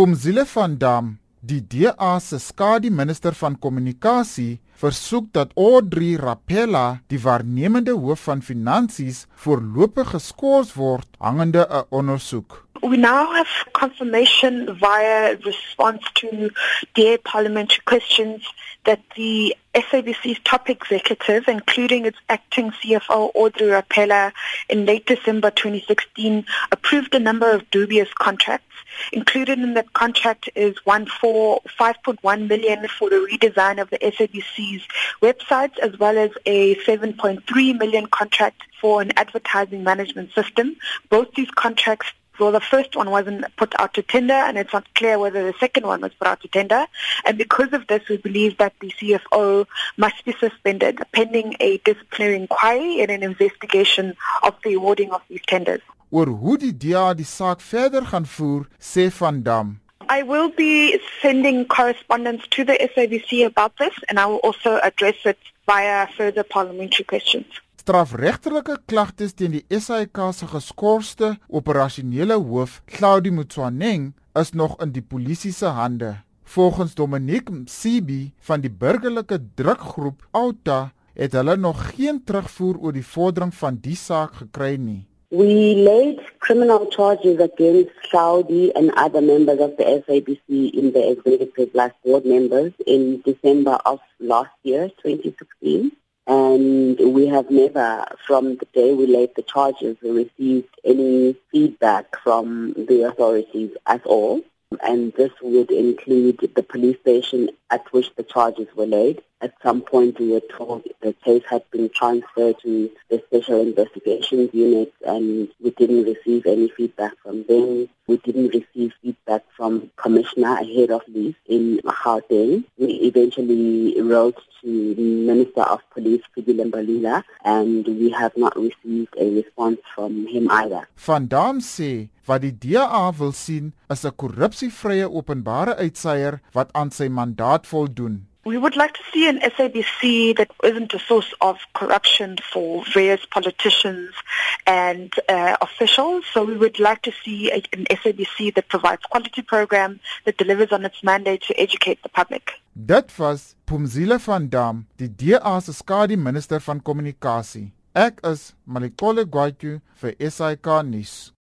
Pumzile van Dam, die DA se skadu minister van kommunikasie, versoek dat Audrey Rapella, die waarnemende hoof van finansies, voorlopig geskort word hangende 'n ondersoek. We now have confirmation via response to dear parliamentary questions that the SABC's top executive, including its acting CFO Audrey Raphela, in late December 2016 approved a number of dubious contracts. Included in that contract is one for 5.1 million for the redesign of the SABC's websites, as well as a 7.3 million contract for an advertising management system. Both these contracts well, the first one wasn't put out to tender, and it's not clear whether the second one was put out to tender. And because of this, we believe that the CFO must be suspended pending a disciplinary inquiry and an investigation of the awarding of these tenders. Oor hoe die DA die saak verder gaan voer, sê Van Damme. I will be sending correspondence to the SABC about this, and I will also address it via further parliamentary questions. Strafregtelike klagtes teen die SAIK se geskorste operasionele hoof, Claudie Mtswaneng, is nog in die polisie se hande. Volgens Dominique Msibi van die burgerlike drukgroep Alta, het hulle nog geen terugvoer oor die vordering van die saak gekry nie. We laid criminal charges against Saudi and other members of the SABC in the executive last board members in December of last year, 2016. And we have never, from the day we laid the charges, received any feedback from the authorities at all. And this would include the police station at which the charges were laid. At some point, we were told the case had been transferred to the Special Investigations Unit, and we didn't receive any feedback from them. We didn't receive feedback from Commissioner ahead of this in Gauteng. We eventually wrote to the Minister of Police, Fikile Mbalula, and we have not received a response from him either. Van Dam wat die DA wil sien is 'n korrupsievrye openbare uitsaier wat aan sy mandaat voldoen. We would like to see an SABC that isn't a source of corruption for various politicians and uh, officials. So we would like to see a, an SABC that provides quality program that delivers on its mandate to educate the public. Dit was Pumzile van Dam, die DA se skadu minister van kommunikasie. Ek is Malikole Gwatyu vir SAK nuus.